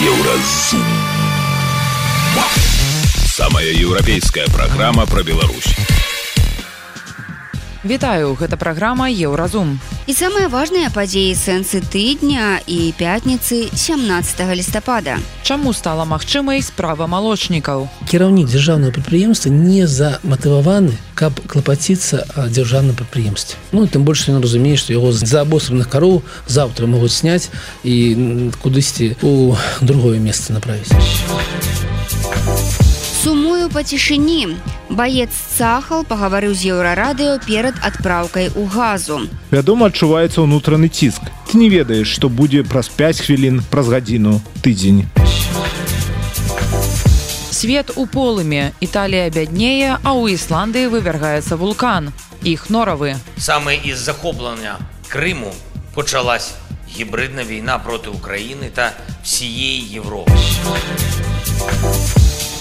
Еўразум. Самая еўрапейская праграма пра Беларусь. Вітаю, гэта праграма Еўразум. І самыя важныя падзеі сэнсы тыдня і пятніцы 17 лістапада. Чаму стала магчымай справа малочнікаў? Кіраўнік дзяржаўнага прадпрыемства не заматываваны, каб клапаціцца о дзяржаўным прадпрыемстве. Ну тым больш ён разумее, што яго за абособных кароў заўтра могуць сняць і кудысьці у другое месца направіць. Сумую па цішыні. Баец Сахал пагаварыў з еўрарадыё перад адпраўкай у газу. Вядома, адчуваецца ўнутраны ціск. Ты не ведаеш, што будзе праз 5 хвілін праз гадзіну тыдзень. Свет у полымі. Італія бяднее, а ў Ісландыі вывяргаецца вулкан. Іх норавы. Саме из захоплення Криму почалась гібридна війна проти України та всієї Європи.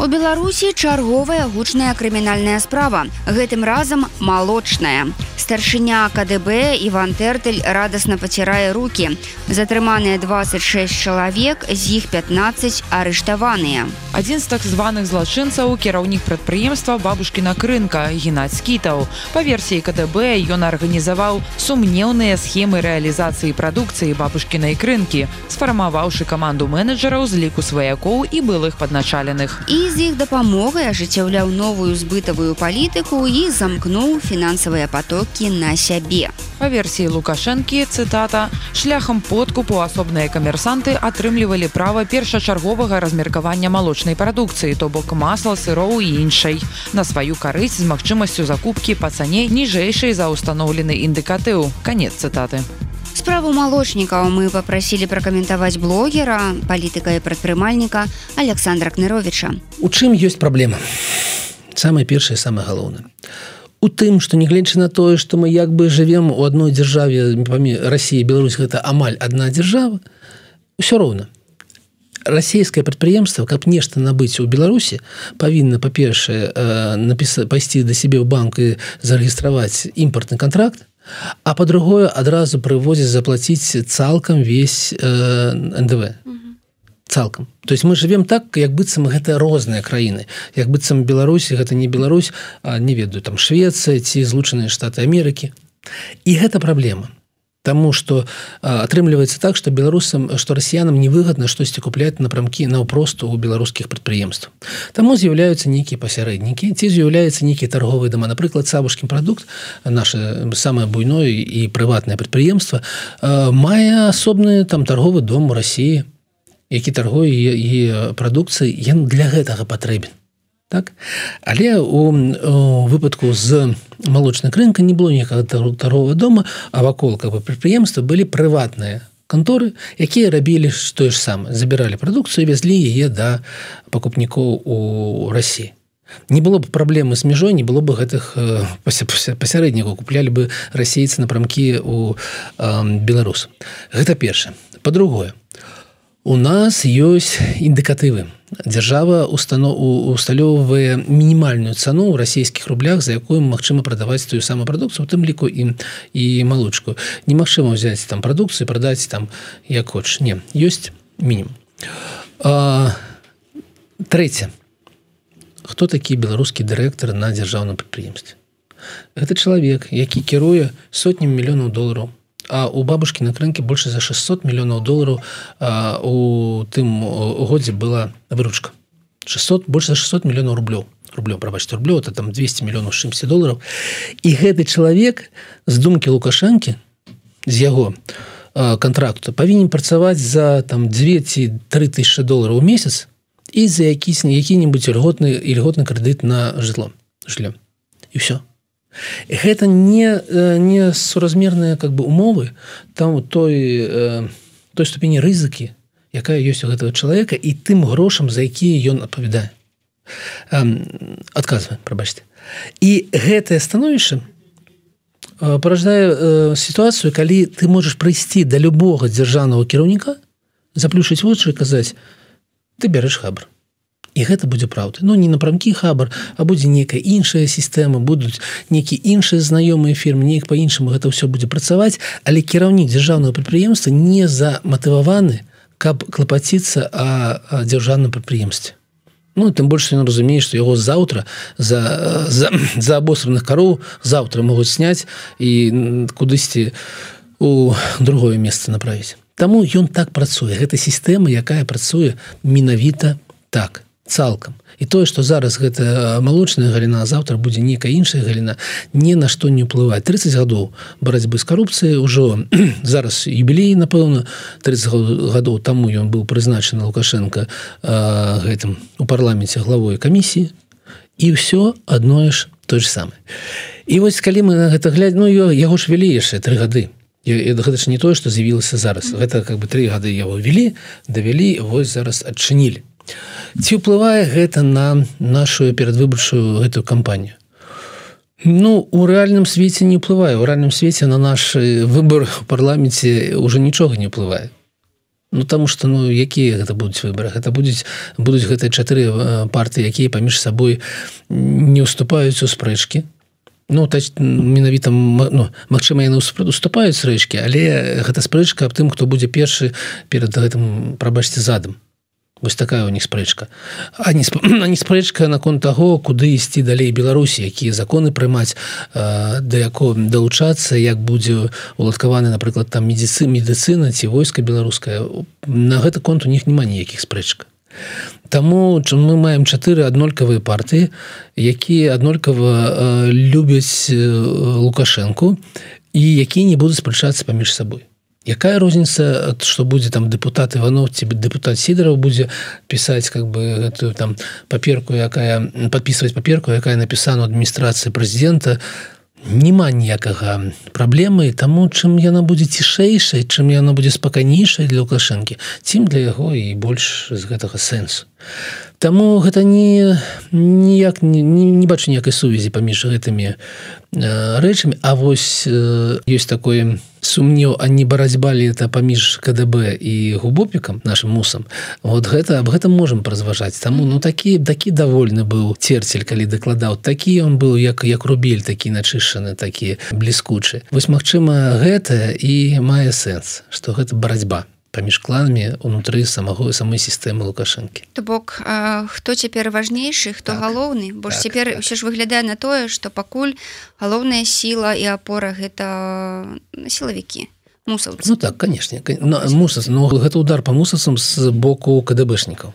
У Беларусі чарговая гучная крымінальная справа. Гэтым разам малочная. Старшыня КДБ Іван Тэртель радасна пацірае руки. Затрыманыя 26 чалавек, з іх 15 арыштаваныя. Адзін з так званых злачынцаў кіраўнік прадпрыемства бабушкіна крынка геннадзь скітаў. Па версіі КДБ ён арганізаваў сумнеўныя схемы рэалізацыі прадукцыі бабушкінай крынкі, сфармаваўшы каманду менеджераў з ліку сваякоў і былых падначаленых. І з іх дапамогай ажыццяўляў новую збытавую палітыку і замкнуў фінансавыя потокі на сябе. Па версіі лукашэнкі цытата шляхам подкупу асобныя камерсанты атрымлівалі права першачарговага размеркавання малочнай прадукцыі то бок масла сыроў і іншай на сваю карысць з магчымасцю закупкі па цане ніжэйшай за ўстаноўлены індыкатыў канец цытаты Справу малочнікаў мы папрасілі пракаментаваць блогера палітыка і прадпрымальніка Александра Кныровича. У чым ёсць праблема? Самое першае самое галоўнае. У тым что нягледзячы на тое что мы як бы живвем у одной дзяржаве России Беларусь гэта амаль одна дзяржава все роўна расійскае прадпрыемства каб нешта набыць у беларусі павінна па-першае напісаць пайсці да сябе ў банк і зарэгістраваць імпартны контракт а по-другое адразу прывозіць заплаціць цалкам весь э, ндв. Цалкам то есть мы живвем так як быццам гэта розныя краіны. Як быццам беларусі гэта не Беларусь а не ведаю там Швецыя ці злучаныя штаты Амерыкі. І гэта праблема Таму что атрымліваецца так что беларусам что расіянам невыгодна штосьці купляць напрамкі наўпросту у беларускіх прадпрыемств Таму з'яўляюцца нейкія пасярэднікі ці з'яўляецца нейкі торговы дома. Напрыклад сабушкім прадукт наше самое буйное і прыватнае прадпрыемства мае асобны там торговы дом у Росіі які торгуе і прадукцыі ён для гэтага патрэбен так? Але у, у выпадку з малочнай рынка не было ніякага торгового дома а вакол как бы прадпрыемства былі прыватныя канторы якія рабілі тое ж самае. Забіралі прадукцыю вязлі яе да пакупнікоў у Росіі не было б праблемы з мяжой не было бы гэтых пасярэднікаў. Куплялі бы расейцы напрамкі у беларус. Гэта перша по-другое у нас ёсць індыкатывы. Дзяржава усталёўвае мінімальную цану ў расійскіх рублях за якую магчыма прадаваць тую самую прадукцыю тым ліку і і малочку. Немагчыма ўзяць там прадукцыю прадаць там як хоч не ёсць мінімум. Трэця хто такі беларускі дырэктар на дзяржаўным прадпрыемстве? Это чалавек які кіруе сотням мільёнаў долараў а у бабушки на рынке больше за 600 миллионов долларов а, у тым годзе была выручка. 600 больше за 600 миллионов рублев рублё пробачьте рублё это там 200 миллионов 70 долларов. И гэты человек з думки лукашэнкі з яго контракту павінен працаваць за там 2 3 тысячи долларов у месяц і за якісь які-нибудь льготны і льготны крэдыт на жытло шлем і все гэта не не суразмерныя как бы умовы там той той ступені рызыкі якая ёсць у гэтага чалавека і тым грошам за якія ён адпавядае. Адказвае прабачце. І гэтае становішча параждае сітуацыю калі ты можаш прыйсці да любога дзяржаўнага кіраўніка заплюшыць вочы казаць ты бярэш хабр і гэта будзе праўда. Ну не напрамкі хабар а будзе некая іншая сістэма будуць некі іншыя знаёмыя фірмы неяк по-іншаму гэта ўсё будзе працаваць. Але кіраўнік дзяржаўнага прадпрыемства не заматываваны каб клапаціцца о дзяржаўным прадпрыемстве. Ну тым больш ён разумее што яго заўтра за за, за абосраных кароў заўтра могуць сняць і кудысьці у другое месца направіць. Таму ён так працуе. Гэта сістэма якая працуе менавіта так цалкам. І тое што зараз гэта малочная галіна заўтра будзе нейкая іншая галіна ні на што не ўплываць 30 гадоў барацьбы з карупцыяй ужо зараз юбілей напэўна. 30 гадоў таму ён быў прызначаны лукашенко гэтым у парламенце главой камісіі. І ўсё адное ж то ж самае. І вось калі мы на гэта глядь ну яго ж вялі яшчэ тры гады. Гэта ж не тое што з'явілася зараз. Гэта как бы тры гады яго вялі давялі вось зараз адчынілі ці ўплывае гэта на нашу перадвыбарчую гэтую кампанію? Ну у рэальным свеце не ўплывае. У рэальным свеце на наш выбор у парламенце уже нічога не ўплывае. Ну таму что ну якія гэта будуць выборы гэта будуць будуць гэтыя чатыры партыі якія паміж сабой не уступаюць у спрэчкі. Ну менавіта ну, Мачыма яны уступаюць рэчкі але гэта спрэчка аб тым хто будзе першы перад гэтым прабачце задам Вось такая у них спрэчка. А не не спрэчка наконт таго куды ісці далей беларусі якія законы прымаць да яко далучацца як будзе уладкаваны напрыклад там медіцы медыцына ці войска беларуская на гэты конт у них няма ніякіх спрэчка Таму чым мы маем чатыры аднолькавыя партыі якія аднолькава любяць лукашэнку і якія не будуць спрачацца паміж сабой якая розніца что будзе там депутат иванов тебе депутат сидоров будзе писать как бы эту там паперку якая подписывать паперку якая напісана адміністрацыі прэзідента няма ніякага праблемы таму чым яна будзе цішэйшай чым яна будзе спакайнейшай для лукашэнкі цім для яго і больш з гэтага сэнсу Таму гэта не ніяк не, не, не бачу ніякай сувязі паміж гэтымі э, рэчамі. А вось э, ёсць такое сумнеў а не барацьба ли это паміж КДБ і губопікам нашим мусам? Вот гэта об гэтым можем празважаць таму ну такі такі давольны быў церцель калі дакладаў такі он быў як як рубель такі начышаны такі бліскучы. Вось Мачыма гэта і мае сэнс что гэта барацьба паміж кланамі унутры самого самой сістэмы лукашэнкі. То бок хто цяпер важнейшы хто так, галоўны? Бо ж так, цяпер так. ўсё ж выглядае на тое што пакуль галоўная сіла і апора гэта сілавікі мусаўцы Ну так канешне мусас но гэта удар по мусасам з боку кДбшнікаў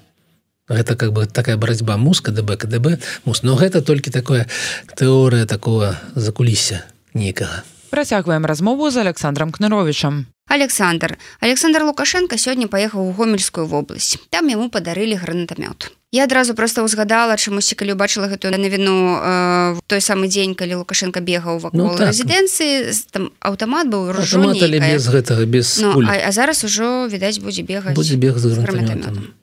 Гэта как бы такая барацьба мус КДБ КДБ мус. Но гэта толькі такое тэорыя такого закулісся нейкага. Працягваем размову з Александром Кныровичам Александр. Александр лукашенко сёння паехаў у гомельскую вобласць там яму падарылі гранатамёт я адразу просто ўзгадала чамусьці калі убачыла гэтую навіну э, той самы дзень калі лукашенко бегаў вакол ну, так. рэзідэнцыі. Там аўтамат быў без гэтага без ну, а, а зараз ужо відаць будзе бегаць будзе бег з гранатамётам.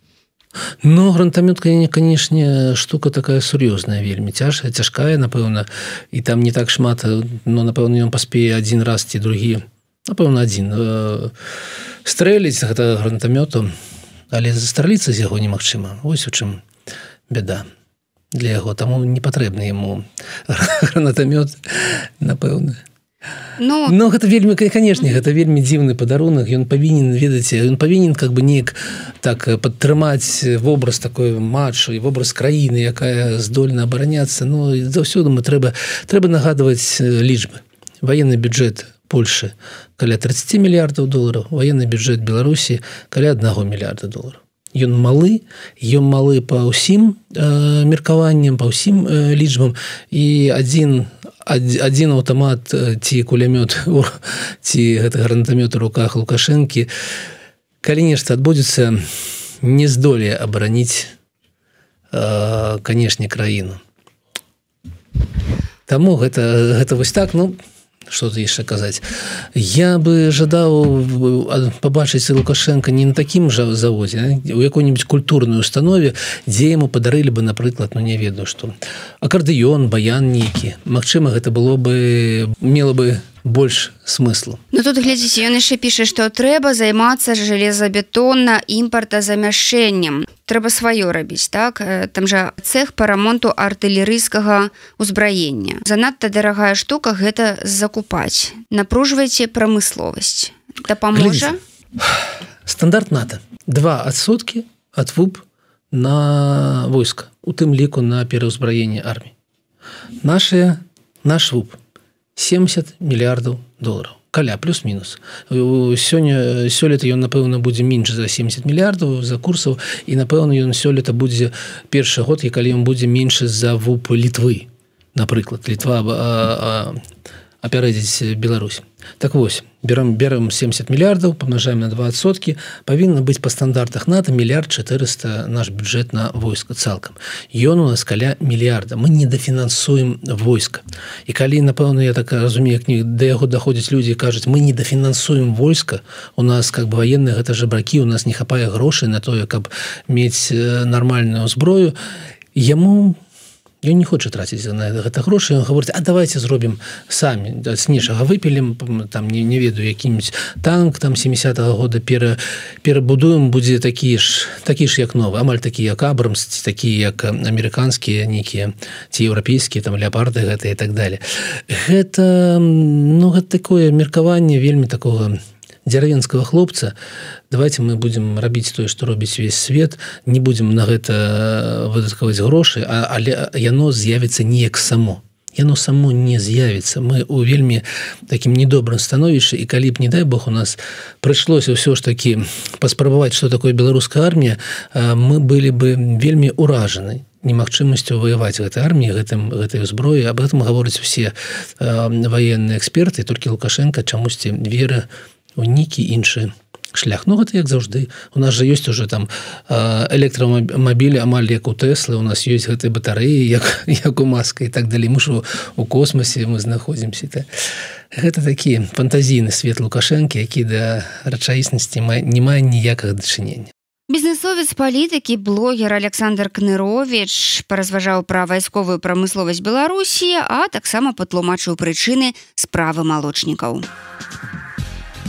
Ну гранатамётка не канешне штука такая сур'ёзная вельмі цяжкая цяжкая напэўна і там не так шмат но напэўна ён паспее адзін раз ці другі напэўна адзін. Э, стрэліць гэта гранатамёту але застраліцца з яго немагчыма. Ось у чым беда для яго. Таму не патрэбны яму гранатамёт напэўна. Ну, но гэта вельмі канешне гэта вельмі дзіўны падарунак. Ён павінен ведаць ён павінен как бы неяк так падтрымаць вобраз такой матчу і вобраз краіны якая здольна абараняцца. Ну заўсёды мы трэба трэба нагадваць лічбы. Военный бюджет Польши. Каля 30 мільярдаў долараў военный бюджет Беларусі каля аднаго мільярда долараў Ён малы ён малы па ўсім э, меркаванням па ўсім э, лічбам. І адзін адзін аўтамат ці кулямёт ці гэты гранатамёт у руках лукашэнкі калі нешта адбудзецца не здолее абараніць э, канешне краіну. Таму гэта гэта вось так. Ну что-то яшчэ казаць я бы жадаў побачыць лукашенко не на такім жа завозе у якой-нибудь культурной установе дзе яму падарылі бы напрыклад ну не ведаю что. Аккордыён баян нейкі Мачыма гэта было бы мела бы больш смыслу Ну тут глядзіце ён яшчэ піша што трэба займацца жалезабетонна імпарта замяшэннем трэба сваё рабіць так? Там жа цех по рамонту артылерыйскага узбраення занадта дарагая штука гэта закупаць. Напружвайце прамысловасць. Дапаможа? Стандарт нато. Два адсоткі ад вуп на войска у тым ліку на пераўзбраенне арміі. Наши наш вуп 70 мільярдаў долараў каля плюс-мінус сёння сёлета ён напэўна будзе менш за 70 мільярдаў за курсаў і напэўна ён сёлета будзе першы год і калі ён будзе менш за вуп літвы напрыклад. Літва апярэдзіць Беларусь так вось берем берем 70 мільярдаў памнажаем на двасоткі павінна быць па стандартах нато мільярд 400 наш бюджет на войска цалкам ён у нас каля мільярда мы не дафінансуем войска і калі напэўна я так разумею кніг да яго даходзяць людзі кажуць мы не дафінансуем войска у нас как бы военные гэта жабракі у нас не хапае грошай на тое каб мець нармальную зброю яму не Ён не хоча траціць на гэта грошы говорить А давайте зробім самі снежага выпілім там не, не ведаю якім-нибудь танк там 70 -го года пера перабудуем будзе такі ж такі ж як новы амаль такі як абрамс такі як амерыканскія нейкія ці еўрапейскія там леопарды гэта і так далее гэта ну гэта такое меркаванне вельмі такого не дзяравенскага хлопца давайте мы будем рабіць тое что робіць весь свет не будем на гэта выдаткаваць грошы а, але яно з'явіцца неяк само. Яно само не з'явіцца. Мы у вельмі таким недобрым становішчы і калі б не дай Бог у нас прыйшлося ўсё ж таки паспрабаваць что такое беларуская армія мы былі бы вельмі уражаны немагчымасцю ваяваць гэтай арміі гэтым гэтай зброі об этом гавораць усе военные эксперты толькі лукашенко чамусьці вера у нейкі іншы шлях. Ну гэта як заўжды. У нас же ёсць уже там электрамабілі амаль як у тэслы у нас ёсць гэтай батарэі як як у маска і так далей. Мушу у космосе мы знаходзімся. Та. гэта такі фантазійны свет лукашэнкі які да рэчаіснасці не мае ніякага дачынення. Бізнесовец палітыкі блогер александр кнырович паразважаў пра вайсковую прамысловасць беларусі а таксама патлумачыў прычыны справы малочнікаў. а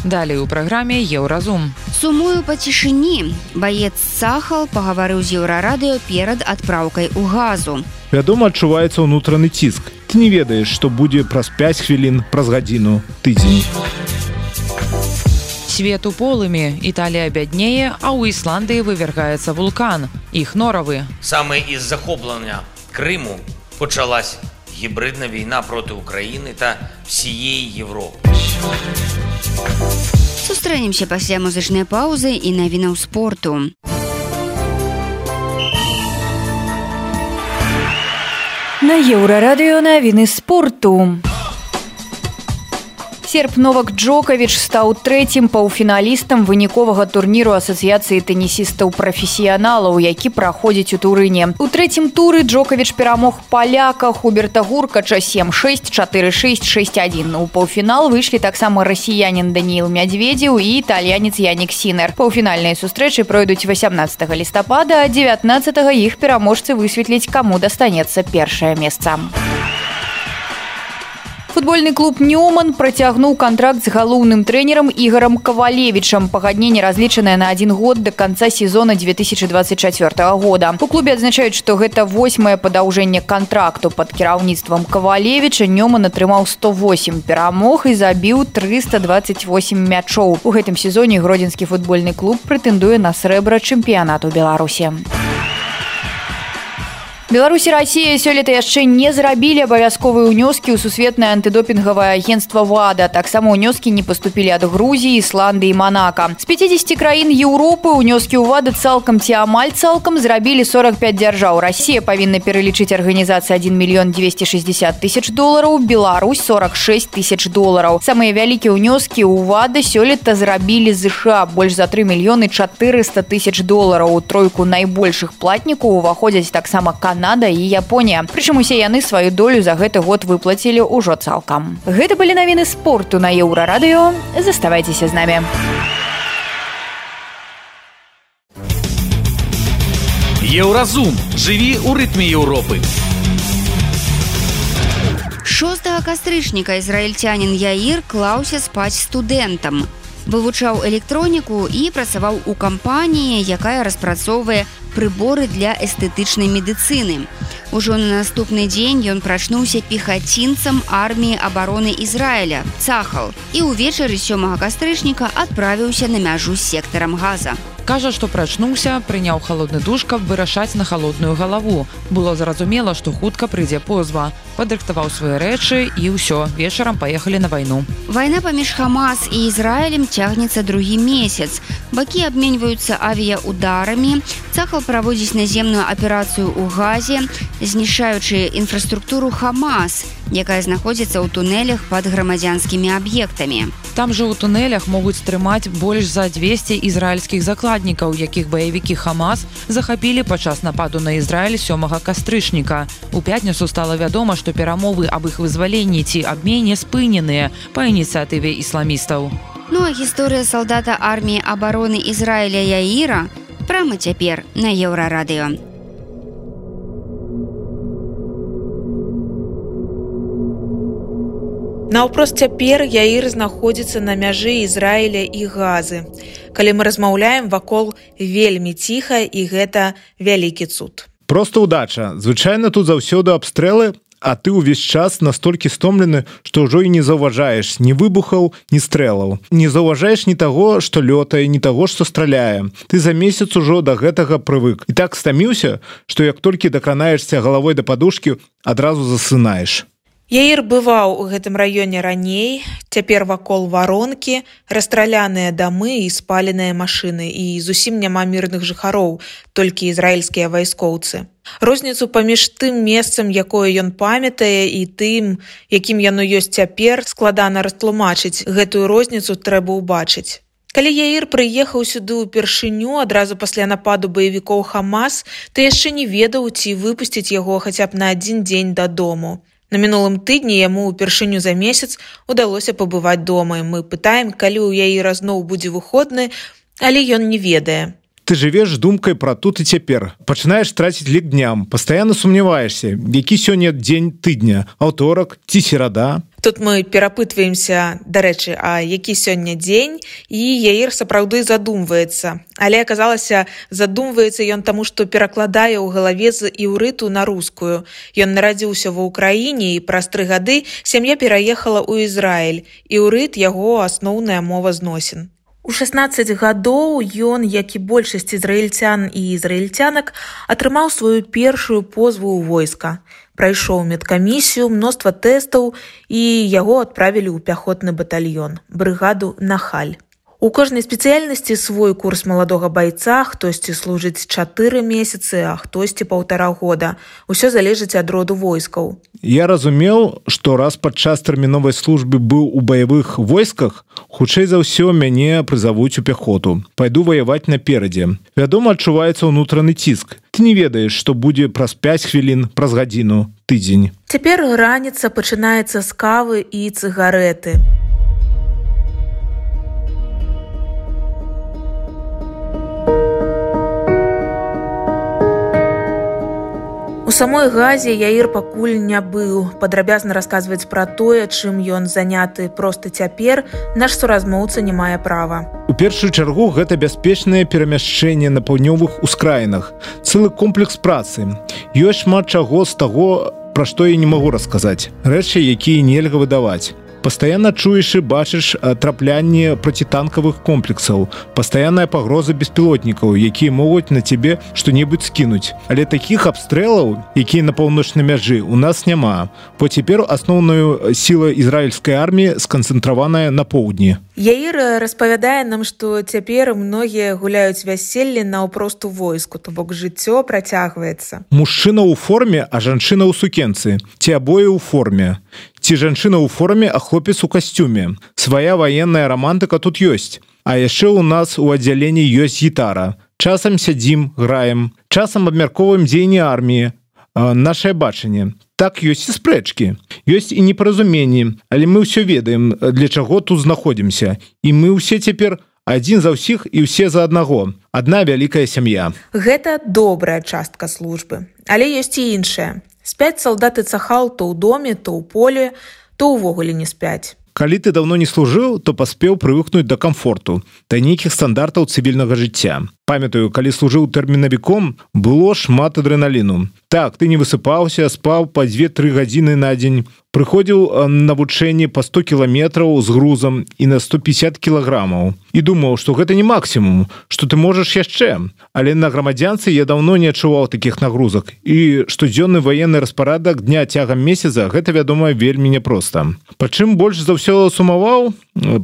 Далей у праграме еўразум. Сумую па цішыні. Баец сахал пагаварыў з еўрарадыё перад адпраўкай у газу. Вядома, адчуваецца ўнутраны ціск. Ты не ведаеш, што будзе праз 5 хвілін праз гадзіну тыдзень. Свет у полымі Італія бяднее, а ў Ісландыі вывяргаецца вулкан. Іх норавы. Самы з захоплення Крыму пачалась гібридна війна проти України та всієї Європи. Сустрэнемся пасля музычнай паўзы і навінаў спорту. На еўрарадыё навіны спорту серп новак джокавіч стаў трэцім паўфіналістам выніковага турніру асацыяцыі тэнісістаў прафесіяналаў які праходзіць у турыне. У трэцім туры джокавіч перамог паляка хуберта гуркача 764661 у паўфінал выйшлі таксама расіянин даніил мядзведзеў і італьянец янік сінер. Паўфінальныя сустрэчы пройдуць 18 лістапада 19 іх пераможцы высветліць каму дастанецца першае месца. у футбольны клуб нёман працягнуў контракт з галоўным трэнерам ігарам кавалевічам. Пагадненне разлічанае на один год до конца сезона 2024 года. У клубе адзначаюць что гэта восьмае падаўжэнне контракту под кіраўніцтвам кавалевіча нёман атрымаў 108 перамог і забіў 328 мячоў. У гэтым сезоне гродзенскі футбольны клуб прэтэндуе на срэбра чэмпіянату беларусі Беларусі Росія сёлета яшчэ не зрабілі абавязковыя ўнёскі ў сусветнае антыдопінгавае агенцтва вада таксама ўнёскі не паступілі ад Грузіі ісланды і манака з 50 краін Еўропы ўнёскі ў вады цалкам ці амаль цалкам зрабілі 45 дзяржаў Росія павінна пералічыць арганізацыі 1 мільён 260 тысяч долараў Беларусь 46 тысяч долараў самыя вялікія ўнёскі ў вады сёлета зрабілі ЗША больш за 3 мільёны 400 тысяч долараў у тройку найбольшых платнікаў уваходзяць таксама канал Канада і Японія. Прычым усе яны сваю долю за гэты год выплацілі ўжо цалкам. Гэта былі навіны спорту на еўрарадыё. Заставайцеся з намі. Еўразум жыві ў рытме Еўропы. 6 кастрычніка ізраільцянін Яір клаўся спаць студэнтам. Вывучаў электроніку і працаваў у кампаніі, якая распрацоўвае прыборы для эстэтычнай медыцыны. Ужо на наступны дзень ён прачнуўся пехацінцам арміі абароны Ізраіля, цахал і ўвечары сёмага кастрычніка адправіўся на мяжу з сектарам газа. Кажа, што прачнуўся, прыняў халодны душ, каб вырашаць на халодную галаву. Было зразумела, што хутка прыйдзе позва. Падрыхтаваў свае рэчы і ўсё вечарам паехалі на вайну. Вайна паміж Хамас і Ізраілем цягнецца другі месяц. Бакі абменьваюцца авіяударамі. Цахал праводзіць наземную аперацыю ў газе, знішаючы інфраструктуру Хамас, якая знаходзіцца ў тунелях пад грамадзянскімі аб'ектамі. Там жа ў тунелях могуць трымаць больш за 200 ізраільскіх закладнікаў, якіх баевікі Хамас захапілі падчас нападу на Ізраіль сёмага кастрычніка. У пятніцу стала вядома, што перамовы аб іх вызваленні ці абмене спыненыя па ініцыятыве ісламістаў. Ну а гісторыя салдата арміі абароны Ізраіля Яіра прама цяпер на еўрарадыё. Наўпрост цяпер Яір знаходзіцца на мяжы Ізраіля і газы. Калі мы размаўляем вакол вельмі ціха і гэта вялікі цуд. Просто удача. Звычайна тут заўсёды абстрэлы, а ты ўвесь час настолькі стомлены, што ўжо і не заўважаеш ні выбухаў, ні стрэлаў. Не заўважаеш ні таго, што лётае, ні таго, што страляе. Ты за месяц ужо да гэтага прывык. І так стаміўся, што як толькі дакранаешся галавой да падушкі, адразу засынаеш. Яір бываў у гэтым раёне раней, цяпер вакол варонкі, расстраляныя дамы і спаленыя машыны і зусім няма мірных жыхароў, толькі ізраільскія вайскоўцы. Розніцу паміж тым месцам, якое ён памятае і тым, якім яно ёсць цяпер, складана растлумачыць. гэтую розніцу трэба ўбачыць. Калі Яір прыехаў сюды ўпершыню адразу пасля нападу баевікоў Хамас, ты яшчэ не ведаў ці выпусціць яго хаця б на адзін дзень дадому. На мінулым тыдні яму ўпершыню за месяц удалося пабываць дома. Мы пытаем, калі ў яе разноў будзе выходны, але ён не ведае. Ты жывеш думкай пра тут і цяпер. Пачынаеш траціць лік дням, пастаянна сумняваешся, які сёння дзень тыдня, аўторак ці серада. Тут мы перапытваемся, дарэчы, а які сёння дзень і яір сапраўды задумваецца. Але аказалася, задумваецца ён таму, што перакладае ў галаве з іўрыту на рускую. Ён нарадзіўся ва ўкраіне і праз тры гады сям'я пераехала ў Ізраіль. Іўрыт яго асноўная мова зносін. У 16 гадоў ён, як і большасць ізраільцян і ізраільцянак, атрымаў сваю першую позву ў войска. Прайшоў медкамісію, мноства тэстаў і яго адправілі ў пяхотны батальён, брыгаду Нахаль. У кожнай спецыяльнасці свой курс маладога байца, хтосьці служыць чатыры месяцы, а хтосьці паўтара года. Усё залежыць ад роду войскаў. Я разумеў, што раз падчас тэрміновай службы быў у баявых войсках, хутчэй за ўсё мяне прызавуць у пяхоту. Пайду ваяваць наперадзе. Вядома, адчуваецца ўнутраны ціск. Ты не ведаеш, што будзе праз 5 хвілін праз гадзіну тыдзень. Цяпер раніца пачынаецца з кавы і цыгареты. Самой газе яір пакуль не быў. Падрабязна расказваць пра тое чым ён заняты просто цяпер наш суразмоўца не мае права. У першую чаргу гэта бяспечнае перамяшчэнне на паўднёвых ускраінах. Цэлы комплекс працы. Ёсць шмат чаго з таго пра што я не магу расказаць. Рэчы якія нельга выдаваць постоянно чуеш і бачыш траплянне процітанкавых комплексаў. Пастаянная пагроза беспілотнікаў якія могуць на цябе што-небудзь скінуць. Але таких абстрэлаў якія на паўночнай мяжы у нас няма. По цяпер асноўную сіла ізраільскай арміі сканцэнтраваная на поўдні. Яір распавядае нам што цяпер многія гуляюць вяселле наўпросту войску то бок жыццё працягваецца. Мужчына ў форме а жанчына ў сукенцы. Ці абое ў форме ці жанчына ў форме а хлопец у касцюме. Свая военная романтыка тут ёсць. А яшчэ у нас у аддзяленні ёсць гітара. Часам сядзім граем. Часам абмярковаем дзеянні арміі. Наше бачанне. Так ёсць і спрэчкі. Ёсць і непаразуменні. Але мы ўсё ведаем для чаго тут знаходзімся. І мы ўсе цяпер адзін за ўсіх і ўсе за аднаго. Адна вялікая сям'я. Гэта добрая частка службы. Але ёсць і іншая спяць салдаты цахал то ў доме то ў поле то ўвогуле не спяць. Калі ты давно не служыў то паспеў прывыкнуць да комфорту да нейкіх стандартаў цывільнага жыцця. Памятаю калі служыў тэрмінавіком было шмат адреналіну так ты не высыпаўся спаў па дзве-тры гадзіны на дзень прыходзіў навучэнне по 100 кіламетраў з грузам і на 150 кілаграмаў і думаў что гэта не максімум что ты можаш яшчэ але на грамадзянцы я давно не адчуваў таких нагрузак. І штодзённы военны распарадак дня цягам месяца гэта вядома вельмі непросто. Пачым больш за ўсё сумаваў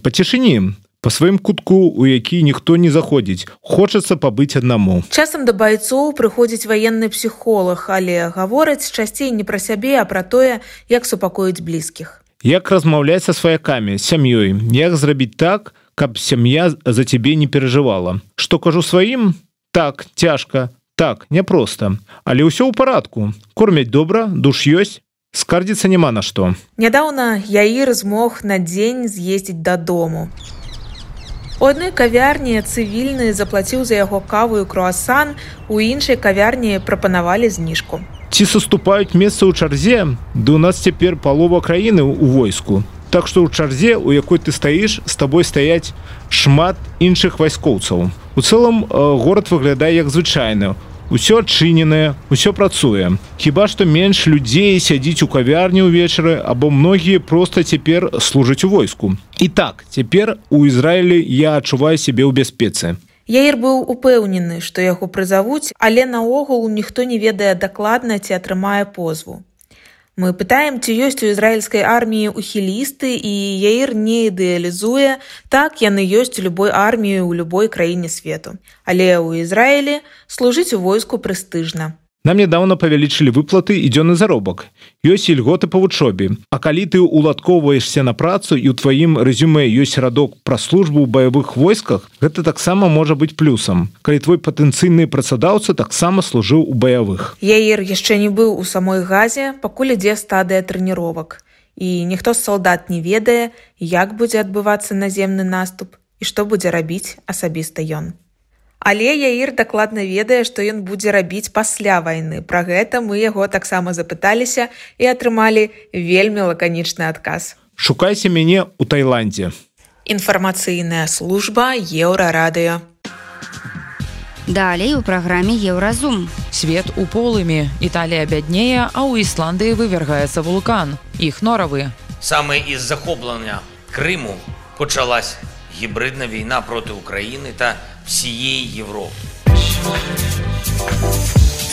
па цішыні по сваім кутку у які ніхто не заходзіць. Хочацца пабыць аднаму. Часам да байцоў прыходзіць ваенны псіхолог але гавораць часцей не пра сябе а пра тое як супакоіць блізкіх. Як размаўляць са сваякамі сям'ёй. Як зрабіць так каб сям'я за цябе не перажывала. Што кажу сваім? Так цяжка. Так няпроста. Але ўсё ў парадку. Кормяць добра душ ёсць скардзіцца няма на што. Нядаўна яір змог на дзень з'ездзіць дадому У адной кавярні цывільны заплаціў за яго каву і круасан, у іншай кавярні прапанавалі зніжку. Ці саступаюць месца ў чарзе, ды у нас цяпер палова краіны ў войску. Так што ў чарзе, у якой ты стаіш, з табой стаяць шмат іншых вайскоўцаў. У цэлым горад выглядае як звычайны ўсё адчыненае ўсё працуе. Хіба што менш людзей сядзіць у кавярні ўвечары або многія просто цяпер служаць у войску. І так цяпер у ізраілі я адчуваю сябе ў бяспецы. Яір быў упэўнены што яго прызавуць але наогул ніхто не ведае дакладна ці атрымае позву Мы пытаем, ці ёсць у ізраільскай арміі ухілісты і яір не ідэалізуе, так яны ёсць у любой арміі ў любой краіне свету. Але ў Ізраілі служыць у войску прэстыжна. Нам нядаўна павялічылі выплаты і дзённы заробак. Ёсць льготы па вучобе. А калі ты уладкоўваешся на працу і ў тваім рэзюме ёсць радок пра службу ў баявых войсках, гэта таксама можа быць плюсам. Калі твой патэнцыйны працадаўца таксама служыў у баявых. Яір яшчэ не быў у самой газе, пакуль ідзе стадыя трэніровак. І ніхто з салдат не ведае, як будзе адбывацца наземны наступ і што будзе рабіць асабіста ён. Але Яір дакладна ведае, што ён будзе рабіць пасля вайны. Пра гэта мы яго таксама запыталіся і атрымалі вельмі лаканічны адказ. Шукайся мяне ў Тайландзе. Інфармацыйная служба еўрарадыё. Далей у праграме Еўразум. Свет у полымі. Італія бяднее, а ў Ісландыі вывергаецца вулкан. Іх норавы. Самы з захоплення Крыму пачалась гібридна війна проти України та всієї Європи.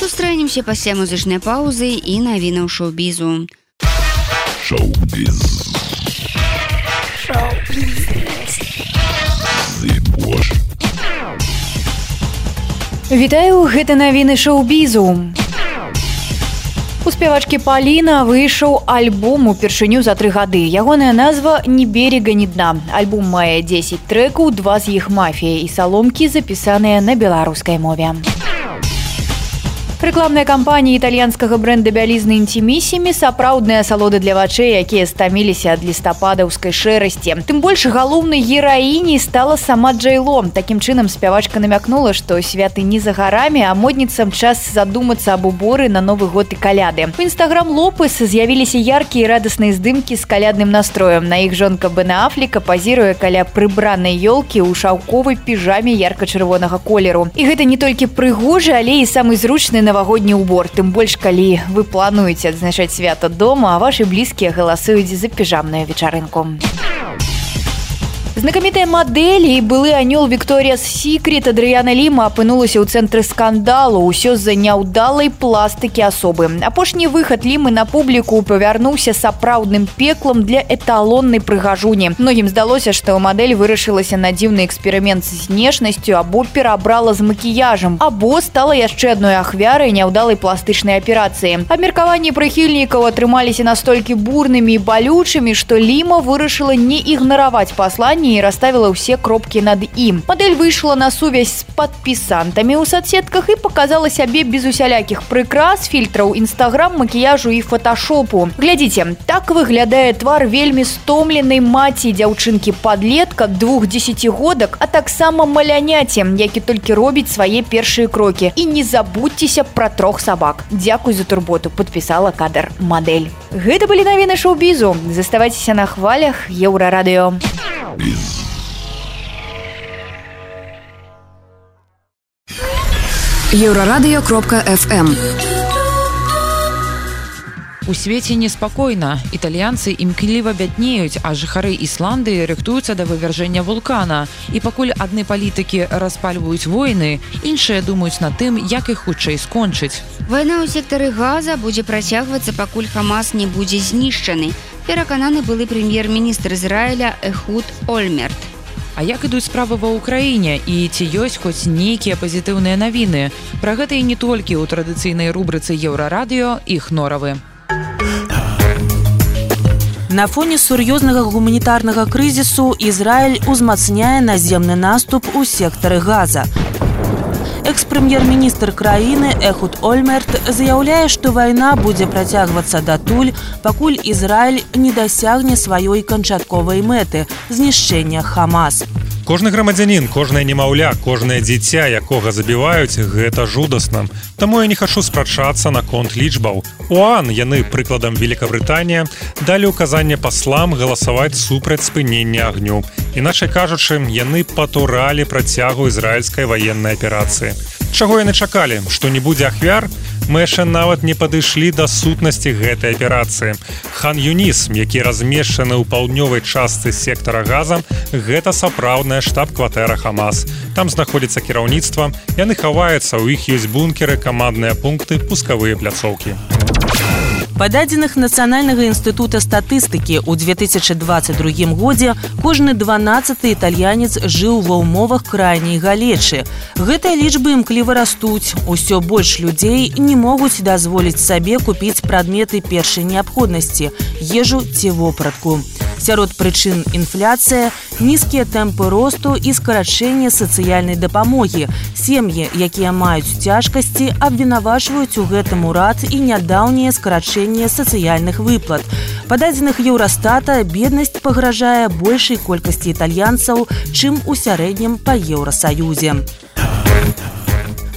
Сустрэнемся пасля музычнай паўзы і навіна ў шоу-бізу. Шоу-біз. Вітаю гэта навіны шоу-бізу. У спявачкі Паліна выйшаў альбом упершыню за тры гады. Ягоная назва не берега ні дна. Альбом мае 10 трэкаў, два з іх мафія і саломкі запісаныя на беларускай мове. Рэкламная кампанія італьянскага бренда бялізны інцімісімі сапраўдныя асалоды для вачэй, якія стаміліся ад лістападаўскай шэрасці. Тым больш галоўнай гераіней стала сама Джайло. Такім чынам спявачка намякнула, што святы не за гарамі, а модніцам час задумацца аб уборы на новы год і каляды. У нстаграм лопыс з'явіліся яркія і радасныя здымкі з калядным настроем. На іх жонка Бна Афліка пазіруе каля прыбранай ёлкі ў шаўковай піжаме ярка-чырвонага колеру. І гэта не толькі прыгожы, але і самы зручны навагодні ўбор тым больш калі вы плануеце адзначаць свята дома а ваши блізкія галасуюць за піжамную вечарынку Знакамітая мадэль і былы анёл Вікторія Сікрет Адрыяна Ліма апынулася ў цэнтры скандалу ўсё з-за няўдалай пластыкі асобы. Апошні выхад лімы на публіку павярнуўся сапраўдным пеклам для эталоннай прыгажуні. Многім здалося, што мадэль вырашылася на дзіўны эксперымент з знешнасцю або перабрала з макіяжам, або стала яшчэ адной ахвярай няўдалай пластычнай аперацыі. Абмеркаванні прыхільнікаў атрымаліся настолькі бурнымі і балючымі, што ліма вырашыла не ігнараваць пасланне і расставіла ўсе кропкі над ім. Мадэль выйшла на сувязь з падпісантамі ў соцсетках і показала сябе без усялякіх прыкрас, фільтраў нстаграм, макіяжу і фотошопу. Глядзіце, так выглядае твар вельмі стомленай маці дзяўчынкі падлетка двух десятгодак, а таксама маляняце, які толькі робіць свае першыя крокі. І не забудьцеся пра трох сабак. Дзякуй за турботу, подпісала кадр мадэль. Гэта былі навіны шоу-бізу. Заставайцеся на хвалях еўрарадыё. Еўрарадыё кропка FM. У свеце неспакойна. Італьянцы імкліва бяднеюць, а жыхары Ісландыі рыхтуюцца да вывяржэння вулкана. І пакуль адны палітыкі распальваюць войны, іншыя думаюць над тым, як іх хутчэй скончыць. Вайна ў сектары газа будзе працягвацца, пакуль Хамас не будзе знішчаны. Перакананы былы прэм'ер-міністр Ізраіля Эхуд Ольмерт. А як ідуць справы ва ўкраіне і ці ёсць хоць нейкія пазітыўныя навіны. Пра гэта і не толькі ў традыцыйнай рубрыцы еўрарадыё іх норавы. На фоне сур'ёзнага гуманітарнага крызісу Ізраіль узмацняе наземны наступ у сектары газа. Экс-прэм'ер-міністр краіны Эхуд Ольмерт заяўляе, што вайна будзе працягвацца датуль, пакуль Ізраіль не дасягне сваёй канчатковай мэты знішчэння Хамас. Кожны грамадзянін, кожнае немаўля, кожнае дзіця, якога забіваюць, гэта жудасна. Таму я не хачу спрачацца наконт лічбаў. УАН яны прыкладам Великабрытанія далі ўказанне паслам галасаваць супраць спынення агню. Іначай кажучы, яны патуралі працягу ізраільскай ваеннай аперацыі. Чаго яны чакалі, што не будзе ахвяр, мы яшчэ нават не падышлі да сутнасці гэтай аперацыі. Хан Юнісм, які размешчаны ў паўднёвай частцы сектара газа, гэта сапраўдная штаб-кватэра Хамас. Там знаходзіцца кіраўніцтва, яны хаваюцца, у іх ёсць бункеры, камандныя пункты, пускавыя пляцоўкі. Па дадзеных нацыянальнага інстытута статыстыкі ў 2022 годзе кожны 12 італьянец жыў ва ўмовах крайняй галечы. Гэтыя лічбы імкліва растуць. Усё больш людзей не могуць дазволіць сабе купіць прадметы першай неабходнасці, ежу ці вопратку. Сярод прычын інфляцыя, нізкія тэмпы росту і скарачэнне сацыяльнай дапамогі. Сем'і, якія маюць цяжкасці, абвінавачваюць у гэтым урад і нядаўнія скарачэнне сацыяльных выплат. Па дадзеных еўрастата беднасць пагражае большай колькасці італьянцаў, чым у сярэднім па еўрасаюзе.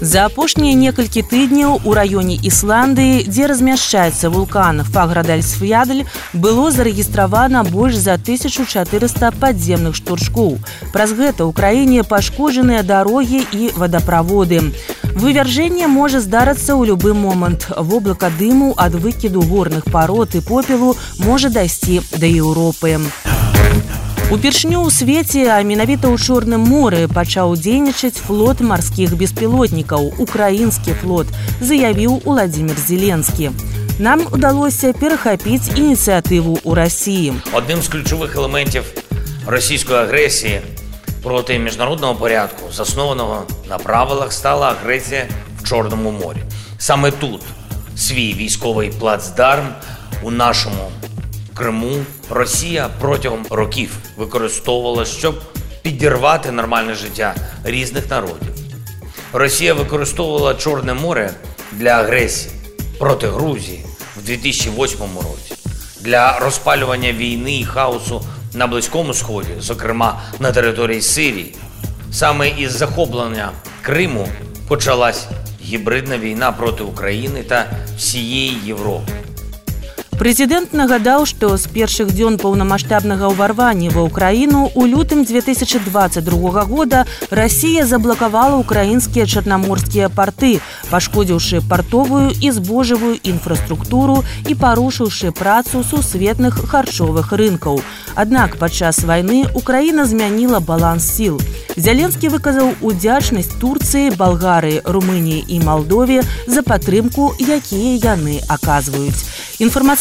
За апошнія некалькі тыдняў у раёне Ісландыі, дзе размяшчаецца вулкан Фаградальсфядль, было зарэгістравана больш за 1400 падземных штуршкоў. Праз гэта ў краіне пашкоджаныя дарогі і вадаправоды. Вывяржэнне можа здарыцца ў любы момант. Воблака дыму ад выкіду горных парод і попелу можа дайсці да Еўропы. Упершню ў свеце, а менавіта ў чорным моры пачаў дзейнічаць флот марскіх беспілотнікаў, украінскі флот, заявіў Уладзімир Зеленскі. Нам удалося перахапіць ініцыятыву ў рассіі. Одним з ключових елементів російської агресії проти міжнародного порядку, заснованого на правилах, стала агресія в Чорному морі. Саме тут свій військовий плацдарм у нашому Криму Росія протягом років використовувала, щоб підірвати нормальне життя різних народів. Росія використовувала Чорне море для агресії проти Грузії в 2008 році, для розпалювання війни і хаосу на Близькому Сході, зокрема на території Сирії. Саме із захоплення Криму почалась гібридна війна проти України та всієї Європи. Прэзідэнт нагадаў, што з першых дзён паўнамасштабнага ўварвання ва ўкраіну у лютым 2022 года Расія заблакавала ўкраінскія чарнаморскія парты, пашкодзіўшы партовую і збожавую інфраструктуру і парушыўшы працу сусветных харчовых рынкаў. Аднак падчас вайны Украіна змяніла баланс сіл. Зяленскі выказаў удзячнасць Турцыі, Балгарыі, Румыніі і Малдове за падтрымку, якія яны аказваюць.